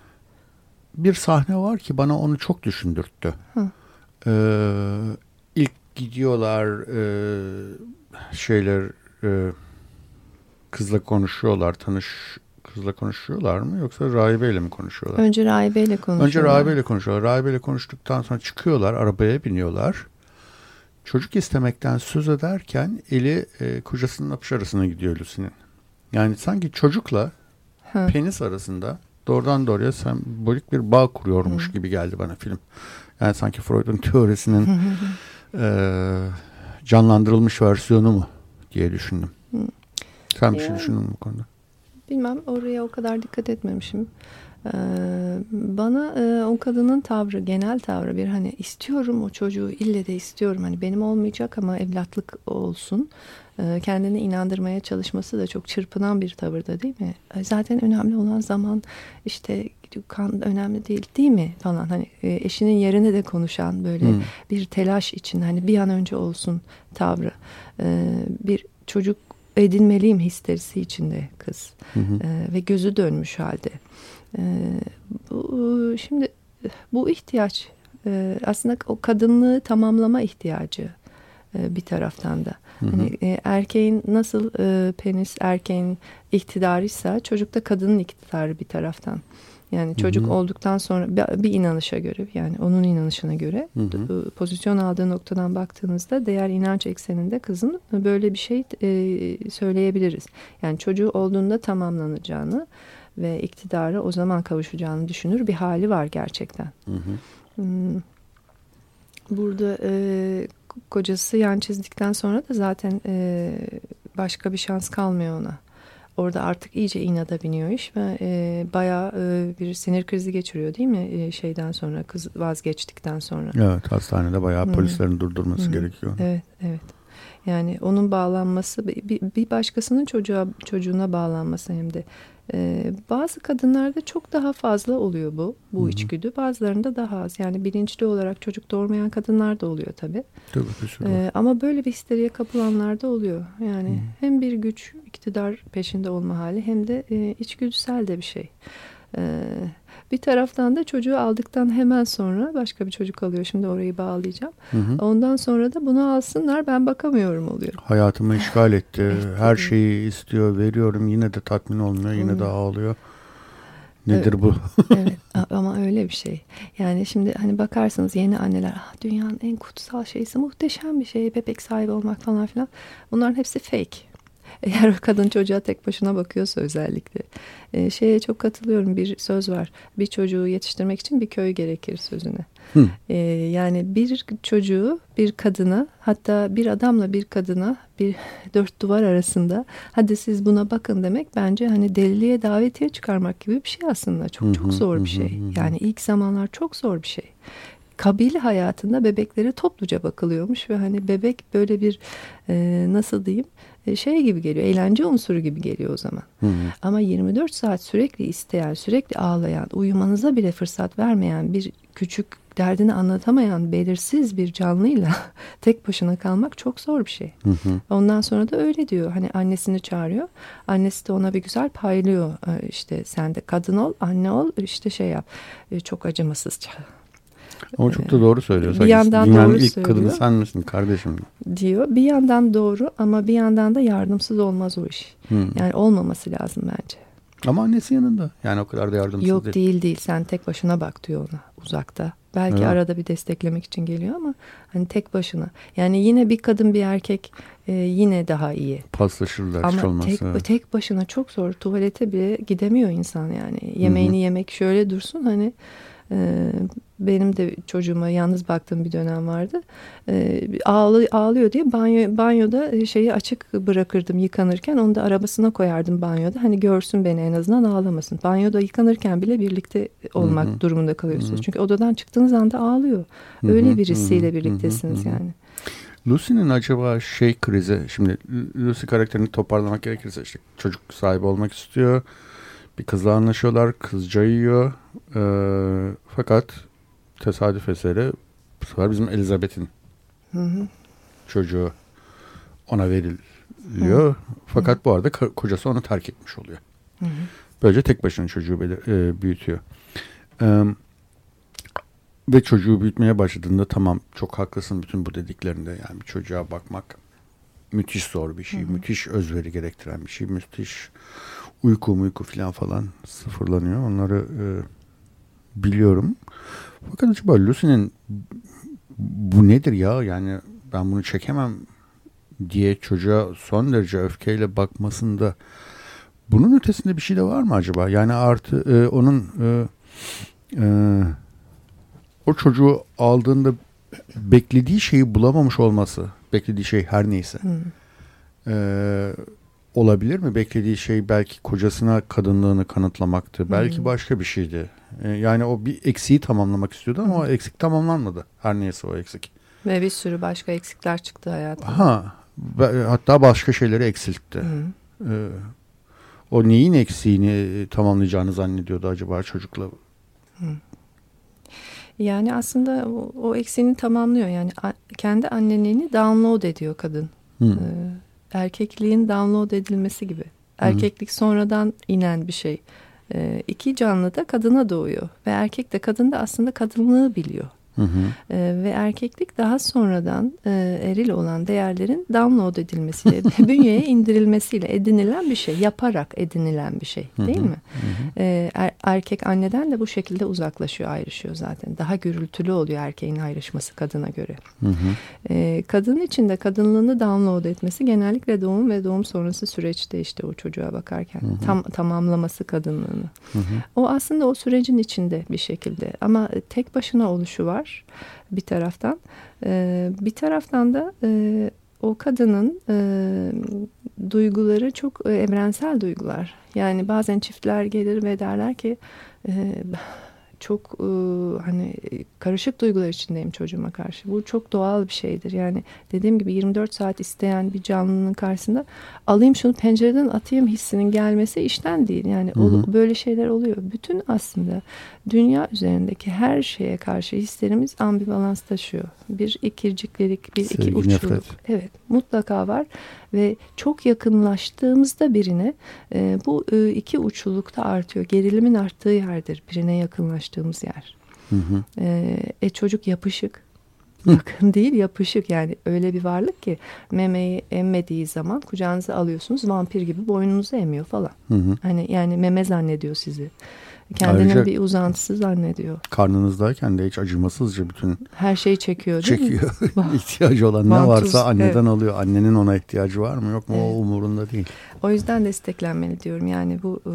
Bir sahne var ki bana onu çok düşündürttü. Hı. Ee, ilk gidiyorlar e, şeyler e, kızla konuşuyorlar tanış kızla konuşuyorlar mı yoksa rahibeyle mi konuşuyorlar? Önce rahibeyle konuşuyorlar. Önce rahibeyle konuşuyorlar. Rahibeyle konuştuktan sonra çıkıyorlar arabaya biniyorlar. Çocuk istemekten söz ederken eli e, kocasının apış arasına gidiyor Lucy'nin. Yani sanki çocukla Hı. penis arasında doğrudan doğruya sembolik bir bağ kuruyormuş Hı. gibi geldi bana film. Yani sanki Freud'un teorisinin e, canlandırılmış versiyonu mu diye düşündüm. Hı. Sen bir şey yani, şey düşündün mü bu konuda? Bilmem oraya o kadar dikkat etmemişim. Ee, bana e, o kadının tavrı, genel tavrı bir hani istiyorum o çocuğu ille de istiyorum. Hani benim olmayacak ama evlatlık olsun. Ee, kendini inandırmaya çalışması da çok çırpınan bir tavırda değil mi? Ee, zaten önemli olan zaman işte kan önemli değil değil mi falan hani e, eşinin yerine de konuşan böyle hmm. bir telaş için hani bir an önce olsun tavrı bir çocuk edinmeliyim histerisi içinde kız hı hı. ve gözü dönmüş halde bu, şimdi bu ihtiyaç aslında o kadınlığı tamamlama ihtiyacı bir taraftan da. Hı hı. Hani e, erkeğin nasıl e, penis erkeğin iktidarıysa çocukta kadının iktidarı bir taraftan. Yani çocuk hı hı. olduktan sonra bir, inanışa göre yani onun inanışına göre hı hı. pozisyon aldığı noktadan baktığınızda değer inanç ekseninde kızın böyle bir şey e, söyleyebiliriz. Yani çocuğu olduğunda tamamlanacağını ve iktidara o zaman kavuşacağını düşünür bir hali var gerçekten. Hı hı. Hmm. Burada e, kocası yan çizdikten sonra da zaten e, başka bir şans kalmıyor ona. Orada artık iyice inada biniyor iş ve e, bayağı e, bir sinir krizi geçiriyor değil mi e, şeyden sonra kız vazgeçtikten sonra. Evet hastanede bayağı hmm. polislerin durdurması hmm. gerekiyor. Evet evet. Yani onun bağlanması bir, bir başkasının çocuğa çocuğuna bağlanması hem de ee, bazı kadınlarda çok daha fazla oluyor bu bu Hı-hı. içgüdü. Bazılarında daha az. Yani bilinçli olarak çocuk doğurmayan kadınlar da oluyor tabii. Tabii ee, ama böyle bir histeriye kapılanlar da oluyor. Yani Hı-hı. hem bir güç, iktidar peşinde olma hali hem de e, içgüdüsel de bir şey. Ee, bir taraftan da çocuğu aldıktan hemen sonra başka bir çocuk alıyor. Şimdi orayı bağlayacağım. Hı hı. Ondan sonra da bunu alsınlar ben bakamıyorum oluyor. Hayatımı işgal etti. evet, Her şeyi istiyor veriyorum yine de tatmin olmuyor yine hı. de ağlıyor. Nedir bu? evet ama öyle bir şey. Yani şimdi hani bakarsınız yeni anneler ah, dünyanın en kutsal şeysi muhteşem bir şey bebek sahibi olmak falan filan. Bunların hepsi fake. Eğer kadın çocuğa tek başına bakıyorsa özellikle. E, şeye çok katılıyorum bir söz var. Bir çocuğu yetiştirmek için bir köy gerekir sözüne. E, yani bir çocuğu bir kadına hatta bir adamla bir kadına bir dört duvar arasında hadi siz buna bakın demek bence hani deliliğe davetiye çıkarmak gibi bir şey aslında. Çok çok zor bir şey. Yani ilk zamanlar çok zor bir şey kabile hayatında bebeklere topluca bakılıyormuş ve hani bebek böyle bir e, nasıl diyeyim şey gibi geliyor eğlence unsuru gibi geliyor o zaman. Hı hı. Ama 24 saat sürekli isteyen sürekli ağlayan uyumanıza bile fırsat vermeyen bir küçük derdini anlatamayan belirsiz bir canlıyla tek başına kalmak çok zor bir şey. Hı hı. Ondan sonra da öyle diyor. Hani annesini çağırıyor. Annesi de ona bir güzel paylıyor. E, işte sen de kadın ol, anne ol, işte şey yap. E, çok acımasızca ama çok da doğru söylüyor. Bir yandan Dünyanın doğru ilk söylüyor. kadını sen misin kardeşim? Diyor. Bir yandan doğru ama bir yandan da yardımsız olmaz o iş. Hmm. Yani olmaması lazım bence. Ama annesi yanında. Yani o kadar da yardımsız Yok değil. değil değil. Sen tek başına bak diyor ona uzakta. Belki evet. arada bir desteklemek için geliyor ama hani tek başına. Yani yine bir kadın bir erkek e, yine daha iyi. Paslaşırlar ama olmazsa. Tek, evet. tek başına çok zor. Tuvalete bile gidemiyor insan yani. Yemeğini Hı-hı. yemek şöyle dursun hani ee, benim de çocuğuma yalnız baktığım bir dönem vardı. Ee, ağlı, ağlıyor diye banyo, banyoda şeyi açık bırakırdım yıkanırken. Onu da arabasına koyardım banyoda. Hani görsün beni en azından ağlamasın. Banyoda yıkanırken bile birlikte olmak Hı-hı. durumunda kalıyorsunuz. Hı-hı. Çünkü odadan çıktığınız anda ağlıyor. Öyle Hı-hı. birisiyle birliktesiniz Hı-hı. yani. Lucy'nin acaba şey krizi, şimdi Lucy karakterini toparlamak gerekirse işte çocuk sahibi olmak istiyor bir kızla anlaşıyorlar. Kız cayıyor. E, fakat tesadüf eseri bu sefer bizim Elizabeth'in çocuğu ona veriliyor. Hı. Fakat Hı. bu arada kocası onu terk etmiş oluyor. Hı. Böylece tek başına çocuğu e, büyütüyor. E, ve çocuğu büyütmeye başladığında tamam çok haklısın bütün bu dediklerinde. Yani çocuğa bakmak müthiş zor bir şey. Hı hı. Müthiş özveri gerektiren bir şey. Müthiş uyku uyku falan falan sıfırlanıyor. Onları e, biliyorum. Fakat acaba Lucy'nin bu nedir ya? Yani ben bunu çekemem diye çocuğa son derece öfkeyle bakmasında bunun ötesinde bir şey de var mı acaba? Yani artı e, onun e, e, o çocuğu aldığında beklediği şeyi bulamamış olması, beklediği şey her neyse. Hmm. E, olabilir mi? Beklediği şey belki kocasına kadınlığını kanıtlamaktı. Hmm. Belki başka bir şeydi. E, yani o bir eksiği tamamlamak istiyordu ama o eksik tamamlanmadı. Her neyse o eksik. Ve bir sürü başka eksikler çıktı hayatında. Ha, hatta başka şeyleri eksiltti. Hmm. E, o neyin eksiğini tamamlayacağını zannediyordu acaba çocukla? Hmm. Yani aslında o, o eksiğini tamamlıyor. Yani a, kendi anneliğini download ediyor kadın. Hmm. Ee, erkekliğin download edilmesi gibi. Erkeklik sonradan inen bir şey. Ee, iki canlı da kadına doğuyor ve erkek de kadın da aslında kadınlığı biliyor. Hı hı. E, ve erkeklik daha sonradan e, eril olan değerlerin download edilmesiyle, bünyeye indirilmesiyle edinilen bir şey. Yaparak edinilen bir şey değil hı hı. mi? Hı hı. E, er, erkek anneden de bu şekilde uzaklaşıyor, ayrışıyor zaten. Daha gürültülü oluyor erkeğin ayrışması kadına göre. Hı hı. E, kadın için de kadınlığını download etmesi genellikle doğum ve doğum sonrası süreçte işte o çocuğa bakarken hı hı. tam tamamlaması kadınlığını. Hı hı. O aslında o sürecin içinde bir şekilde ama tek başına oluşu var var bir taraftan. E, bir taraftan da e, o kadının e, duyguları çok e, evrensel duygular. Yani bazen çiftler gelir ve derler ki e, çok e, hani karışık duygular içindeyim çocuğuma karşı. Bu çok doğal bir şeydir. Yani dediğim gibi 24 saat isteyen bir canlının karşısında alayım şunu pencereden atayım hissinin gelmesi işten değil. Yani hı hı. böyle şeyler oluyor. Bütün aslında dünya üzerindeki her şeye karşı hislerimiz ambivalans taşıyor. Bir ikirciklilik, bir Sevgi, iki uçluluk. Nefret. Evet, mutlaka var ve çok yakınlaştığımızda birine e, bu e, iki uçlulukta artıyor. Gerilimin arttığı yerdir birine yakınlaştığımız yer. Hı hı. E, e çocuk yapışık. Yakın değil yapışık yani öyle bir varlık ki memeyi emmediği zaman kucağınıza alıyorsunuz vampir gibi boynunuzu emiyor falan. Hı hı. Hani yani meme zannediyor sizi. Kendinin Ayrıca, bir uzantısı zannediyor. Karnınızdayken de hiç acımasızca bütün her şeyi çekiyor değil çekiyor. mi? İhtiyacı olan ne varsa anneden evet. alıyor. Annenin ona ihtiyacı var mı yok mu evet. o umurunda değil. O yüzden desteklenmeli diyorum. Yani bu e,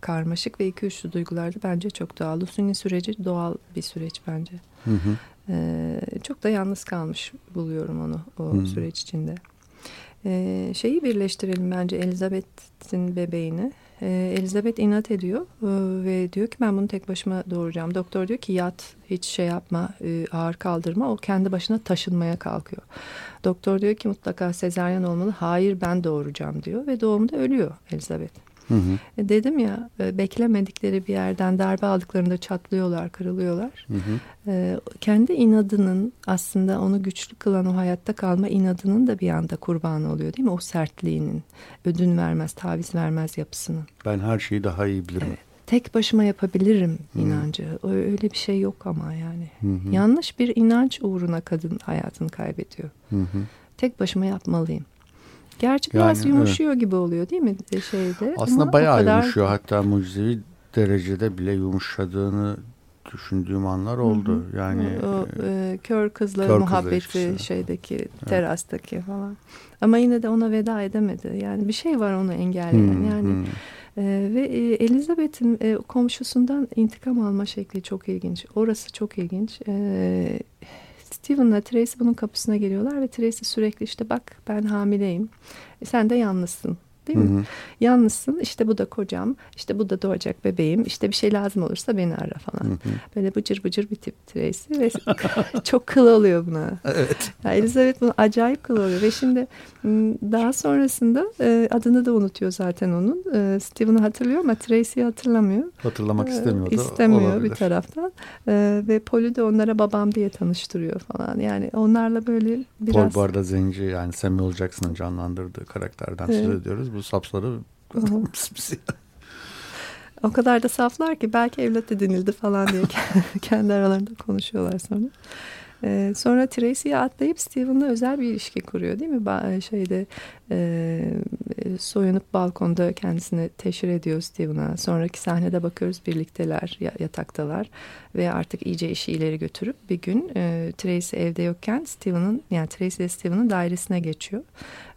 karmaşık ve iki üçlü duygularda bence çok doğal. Lucy'nin süreci doğal bir süreç bence. Hı hı. E, çok da yalnız kalmış buluyorum onu o hı. süreç içinde. E, şeyi birleştirelim bence Elizabeth'in bebeğini ee, Elizabeth inat ediyor e, ve diyor ki ben bunu tek başıma doğuracağım. Doktor diyor ki yat hiç şey yapma e, ağır kaldırma o kendi başına taşınmaya kalkıyor. Doktor diyor ki mutlaka sezaryen olmalı hayır ben doğuracağım diyor ve doğumda ölüyor Elizabeth. Hı hı. E, dedim ya e, beklemedikleri bir yerden darbe aldıklarında çatlıyorlar, kırılıyorlar. Hı hı. E, kendi inadının aslında onu güçlü kılan o hayatta kalma inadının da bir anda kurbanı oluyor değil mi? O sertliğinin, ödün vermez, taviz vermez yapısının. Ben her şeyi daha iyi bilirim. Evet tek başıma yapabilirim inancı. Hı. Öyle bir şey yok ama yani. Hı. Yanlış bir inanç uğruna kadın hayatını kaybediyor. Hı hı. Tek başıma yapmalıyım. Gerçi biraz yani, yumuşuyor evet. gibi oluyor değil mi e, şeyde? Aslında Ama bayağı kadar... yumuşuyor. Hatta mucizevi derecede bile yumuşadığını düşündüğüm anlar oldu. Hı hı. Yani o, e, kör kızla kör muhabbeti şeydeki evet. terastaki falan. Ama yine de ona veda edemedi. Yani bir şey var onu engelleyen. Hı, yani hı. E, ve e, Elizabeth'in e, komşusundan intikam alma şekli çok ilginç. Orası çok ilginç. E, Steven'la Tracy bunun kapısına geliyorlar ve Tracy sürekli işte bak ben hamileyim. E, sen de yalnızsın değil mi? Hı hı. Yalnızsın işte bu da kocam işte bu da doğacak bebeğim işte bir şey lazım olursa beni ara falan. Hı hı. Böyle bıcır bıcır bir tip Tracy ve çok kıl oluyor buna. Evet. Yani Elizabeth bunu acayip kıl oluyor ve şimdi daha sonrasında e, adını da unutuyor zaten onun. E, Steven'ı hatırlıyor ama Tracy'yi hatırlamıyor. Hatırlamak istemiyor da İstemiyor olabilir. bir taraftan. E, ve Polly de onlara babam diye tanıştırıyor falan. Yani onlarla böyle biraz... Paul bu arada zenci yani Samuel Jackson'ın canlandırdığı karakterden evet. söz ediyoruz. Bu sapsları o kadar da saflar ki belki evlat edinildi falan diye kendi aralarında konuşuyorlar sonra. Ee, sonra Tracy'ye atlayıp Steven'la özel bir ilişki kuruyor değil mi? Ba şeyde e, soyunup balkonda kendisini teşhir ediyor Steven'a. Sonraki sahnede bakıyoruz birlikteler yataktalar ve artık iyice işi ileri götürüp bir gün e, Tracy evde yokken Steven'ın yani Tracy ile Steven'ın dairesine geçiyor.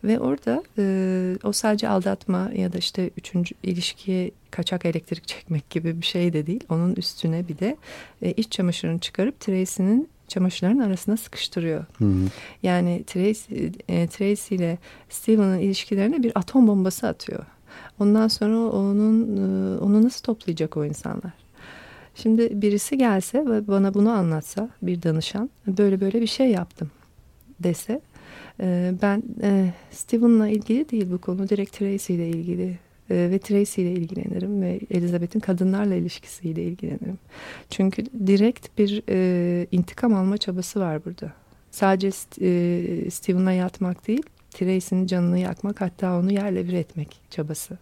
Ve orada e, o sadece aldatma ya da işte üçüncü ilişkiye kaçak elektrik çekmek gibi bir şey de değil. Onun üstüne bir de e, iç çamaşırını çıkarıp Tracy'nin çamaşırların arasına sıkıştırıyor. Hı hı. Yani Tracy, e, Tracy ile Steven'ın ilişkilerine bir atom bombası atıyor. Ondan sonra onun e, onu nasıl toplayacak o insanlar? Şimdi birisi gelse ve bana bunu anlatsa bir danışan böyle böyle bir şey yaptım dese e, ben e, Steven'la ilgili değil bu konu direkt Tracy ile ilgili ve Tracy ile ilgilenirim ve Elizabeth'in kadınlarla ilişkisiyle ilgilenirim. Çünkü direkt bir e, intikam alma çabası var burada. Sadece e, Stephen'a yatmak değil, Tracy'nin canını yakmak hatta onu yerle bir etmek çabası.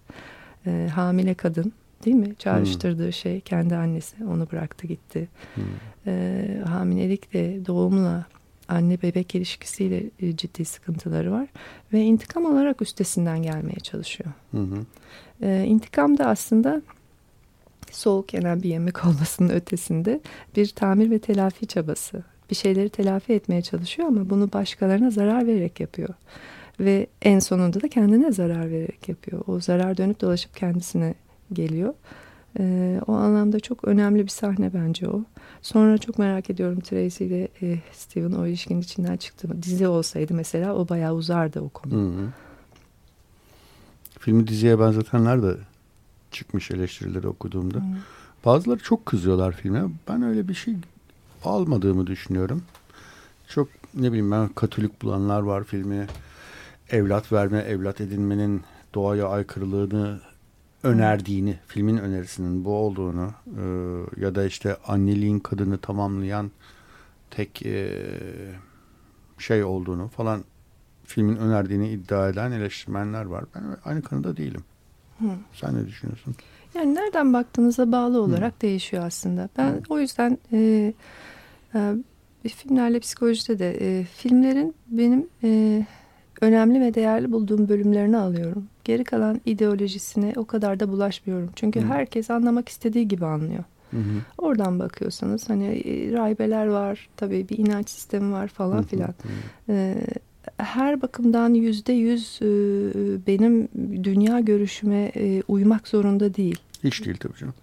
E, hamile kadın değil mi? Çağrıştırdığı hmm. şey kendi annesi onu bıraktı gitti. Hmm. E, hamilelikle doğumla anne bebek ilişkisiyle e, ciddi sıkıntıları var ve intikam alarak üstesinden gelmeye çalışıyor. Hı hı. E, intikam da aslında soğuk yenen bir yemek olmasının ötesinde bir tamir ve telafi çabası. Bir şeyleri telafi etmeye çalışıyor ama bunu başkalarına zarar vererek yapıyor. Ve en sonunda da kendine zarar vererek yapıyor. O zarar dönüp dolaşıp kendisine geliyor. E, o anlamda çok önemli bir sahne bence o. Sonra çok merak ediyorum Tracy ile e, Steven o ilişkinin içinden çıktı mı? Dizi olsaydı mesela o bayağı uzardı o konu. Hı hı. Filmi diziye benzetenler de çıkmış eleştirileri okuduğumda. Hı. Bazıları çok kızıyorlar filme. Ben öyle bir şey almadığımı düşünüyorum. Çok ne bileyim ben katolik bulanlar var filmi. Evlat verme, evlat edinmenin doğaya aykırılığını önerdiğini, filmin önerisinin bu olduğunu e, ya da işte anneliğin kadını tamamlayan tek e, şey olduğunu falan filmin önerdiğini iddia eden eleştirmenler var. Ben aynı kanıda değilim. Hı. Sen ne düşünüyorsun? Yani nereden baktığınıza bağlı olarak Hı. değişiyor aslında. Ben Hı. o yüzden e, e, filmlerle psikolojide de e, filmlerin benim e, önemli ve değerli bulduğum bölümlerini alıyorum. Geri kalan ideolojisine o kadar da bulaşmıyorum. Çünkü Hı. herkes anlamak istediği gibi anlıyor. Hı hı. Oradan bakıyorsanız hani e, rahibeler var, tabii bir inanç sistemi var falan hı filan. Ee, her bakımdan yüzde yüz e, benim dünya görüşüme e, uymak zorunda değil. Hiç değil tabii canım.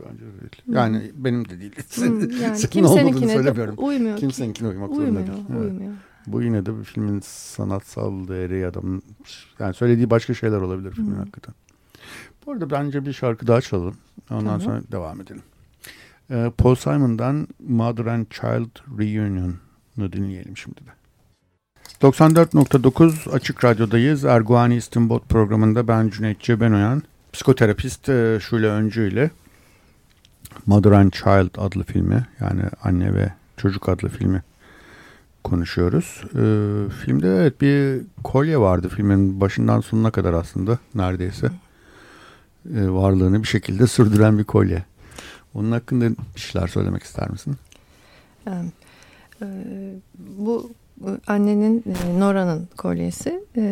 Bence de değil. Yani hı. benim de değil. Hı, yani Senin kimseninkine de uymuyor. Kimseninkine uymak uymuyor, zorunda değil. Evet. Bu yine de bir filmin sanatsal değeri ya da yani söylediği başka şeyler olabilir filmin hmm. hakikaten. Bu arada bence bir şarkı daha çalalım. Ondan tamam. sonra devam edelim. Ee, Paul Simon'dan Mother and Child Reunion'u dinleyelim şimdi de. 94.9 Açık Radyo'dayız. Erguani İstinbot programında ben Cüneyt Cebenoyan. Psikoterapist e, Şule Öncü ile Mother and Child adlı filmi yani Anne ve Çocuk adlı filmi konuşuyoruz. Ee, filmde evet bir kolye vardı filmin başından sonuna kadar aslında neredeyse. Ee, varlığını bir şekilde sürdüren bir kolye. Onun hakkında bir şeyler söylemek ister misin? Evet. Bu annenin e, Nora'nın kolyesi e,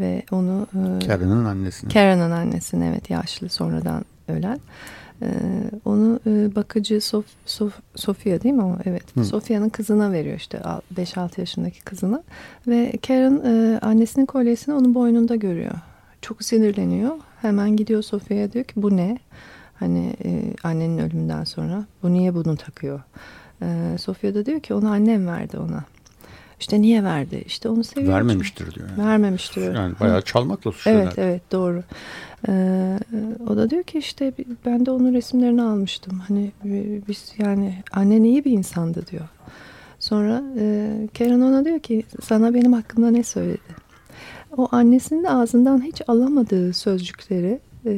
ve onu e, Karen'ın annesinin. Karen'ın annesinin evet yaşlı sonradan ölen. Ee, onu e, bakıcı Sof, Sof, Sofia değil mi ama evet. Sofia'nın kızına veriyor işte 5-6 yaşındaki kızına ve Karen e, annesinin kolyesini onun boynunda görüyor. Çok sinirleniyor. Hemen gidiyor Sofia'ya diyor ki bu ne? Hani e, annenin ölümünden sonra bu niye bunu takıyor? E, Sofia da diyor ki onu annem verdi ona. İşte niye verdi? İşte onu seviyor. Vermemiştir diyor. Yani. Vermemiştir. Yani bayağı çalmakla suçluyorlar. Evet evet doğru. Ee, o da diyor ki işte ben de onun resimlerini almıştım. Hani biz yani annen iyi bir insandı diyor. Sonra e, Karen ona diyor ki sana benim hakkımda ne söyledi? O annesinin de ağzından hiç alamadığı sözcükleri e,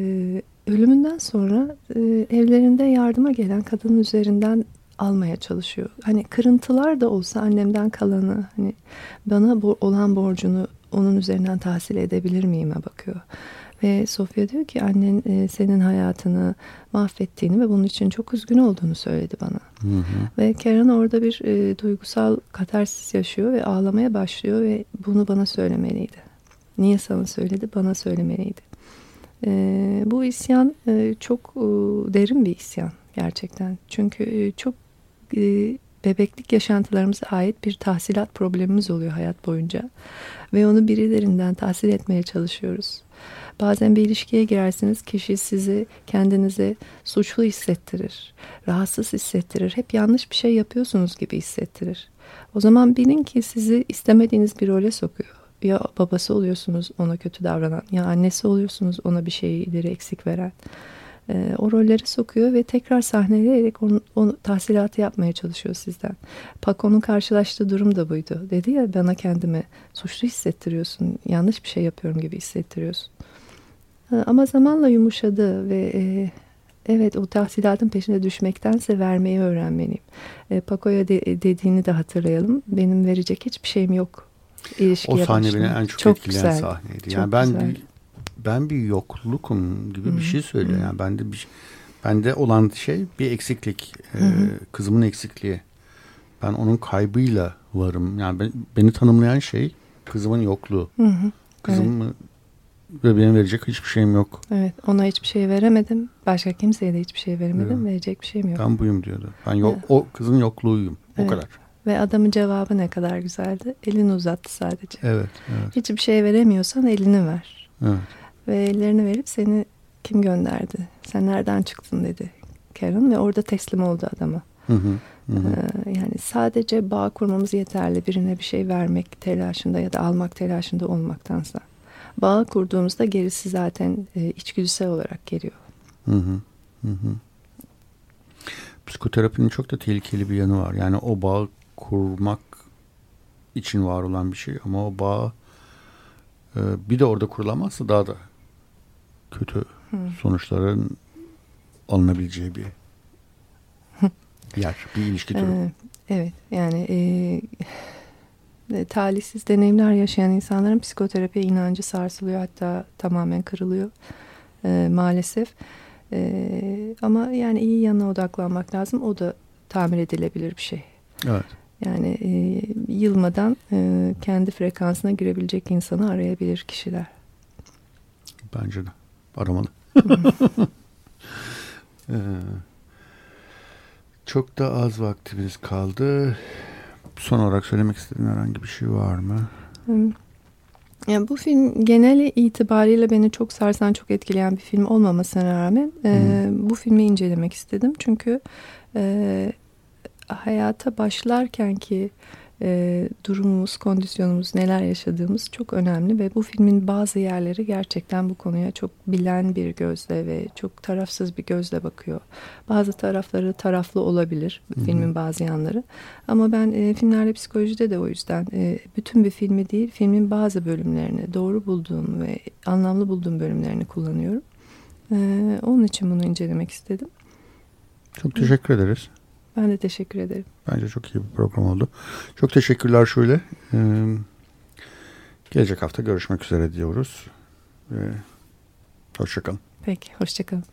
ölümünden sonra e, evlerinde yardıma gelen kadının üzerinden almaya çalışıyor. Hani kırıntılar da olsa annemden kalanı hani bana bu, olan borcunu onun üzerinden tahsil edebilir miyime bakıyor. Ve Sofya diyor ki annen e, senin hayatını mahvettiğini ve bunun için çok üzgün olduğunu söyledi bana. Hı hı. Ve Karen orada bir e, duygusal katarsis yaşıyor ve ağlamaya başlıyor ve bunu bana söylemeliydi. Niye sana söyledi? Bana söylemeliydi. E, bu isyan e, çok e, derin bir isyan gerçekten. Çünkü e, çok e, bebeklik yaşantılarımıza ait bir tahsilat problemimiz oluyor hayat boyunca. Ve onu birilerinden tahsil etmeye çalışıyoruz. Bazen bir ilişkiye girersiniz kişi sizi kendinize suçlu hissettirir, rahatsız hissettirir, hep yanlış bir şey yapıyorsunuz gibi hissettirir. O zaman bilin ki sizi istemediğiniz bir role sokuyor. Ya babası oluyorsunuz ona kötü davranan, ya annesi oluyorsunuz ona bir şeyleri eksik veren. E, o rolleri sokuyor ve tekrar sahneleyerek onu, onu tahsilatı yapmaya çalışıyor sizden. Paco'nun karşılaştığı durum da buydu. Dedi ya bana kendimi suçlu hissettiriyorsun, yanlış bir şey yapıyorum gibi hissettiriyorsun. E, ama zamanla yumuşadı ve e, evet o tahsilatın peşine düşmektense vermeyi öğrenmeliyim. E, Paco'ya de, dediğini de hatırlayalım. Benim verecek hiçbir şeyim yok ilişkiye O sahne beni en çok, çok etkileyen güzel. sahneydi. Yani çok ben güzel. Ben bir yoklukum gibi Hı-hı. bir şey söylüyor. Hı-hı. Yani bende bir bende olan şey bir eksiklik. Ee, kızımın eksikliği. Ben onun kaybıyla varım. Yani ben, beni tanımlayan şey kızımın yokluğu. Hı-hı. Kızım evet. ve benim verecek hiçbir şeyim yok. Evet, ona hiçbir şey veremedim. Başka kimseye de hiçbir şey veremedim. Evet. Verecek bir şeyim yok. Ben buyum diyordu. Ben yok evet. o kızın yokluğuyum. O evet. kadar. Ve adamın cevabı ne kadar güzeldi. Elini uzattı sadece. Evet, evet. Hiçbir şey veremiyorsan elini ver. Evet. Ve ellerini verip seni kim gönderdi? Sen nereden çıktın dedi Karen ve orada teslim oldu adama. Hı hı, hı. Ee, yani sadece bağ kurmamız yeterli birine bir şey vermek telaşında ya da almak telaşında olmaktansa. Bağ kurduğumuzda gerisi zaten e, içgüdüsel olarak geliyor. Hı hı, hı hı. Psikoterapinin çok da tehlikeli bir yanı var. Yani o bağ kurmak için var olan bir şey ama o bağ e, bir de orada kurulamazsa daha da kötü Hı. sonuçların alınabileceği bir yer, bir ilişki türü. Ee, evet, yani e, e, talihsiz deneyimler yaşayan insanların psikoterapi inancı sarsılıyor hatta tamamen kırılıyor e, maalesef. E, ama yani iyi yanına odaklanmak lazım. O da tamir edilebilir bir şey. Evet. Yani e, yılmadan e, kendi frekansına girebilecek insanı arayabilir kişiler. Bence de aramalı. ee, çok da az vaktimiz kaldı. Son olarak söylemek istediğin herhangi bir şey var mı? Yani bu film genel itibariyle beni çok sarsan, çok etkileyen bir film olmamasına rağmen e, bu filmi incelemek istedim. Çünkü e, hayata başlarken ki e, durumumuz, kondisyonumuz, neler yaşadığımız çok önemli ve bu filmin bazı yerleri gerçekten bu konuya çok bilen bir gözle ve çok tarafsız bir gözle bakıyor. Bazı tarafları taraflı olabilir Hı-hı. filmin bazı yanları ama ben e, filmlerle psikolojide de o yüzden e, bütün bir filmi değil filmin bazı bölümlerini doğru bulduğum ve anlamlı bulduğum bölümlerini kullanıyorum. E, onun için bunu incelemek istedim. Çok teşekkür ederiz. Ben de teşekkür ederim. Bence çok iyi bir program oldu. Çok teşekkürler şöyle. Ee, gelecek hafta görüşmek üzere diyoruz. Ee, hoşçakalın. Peki, hoşçakalın.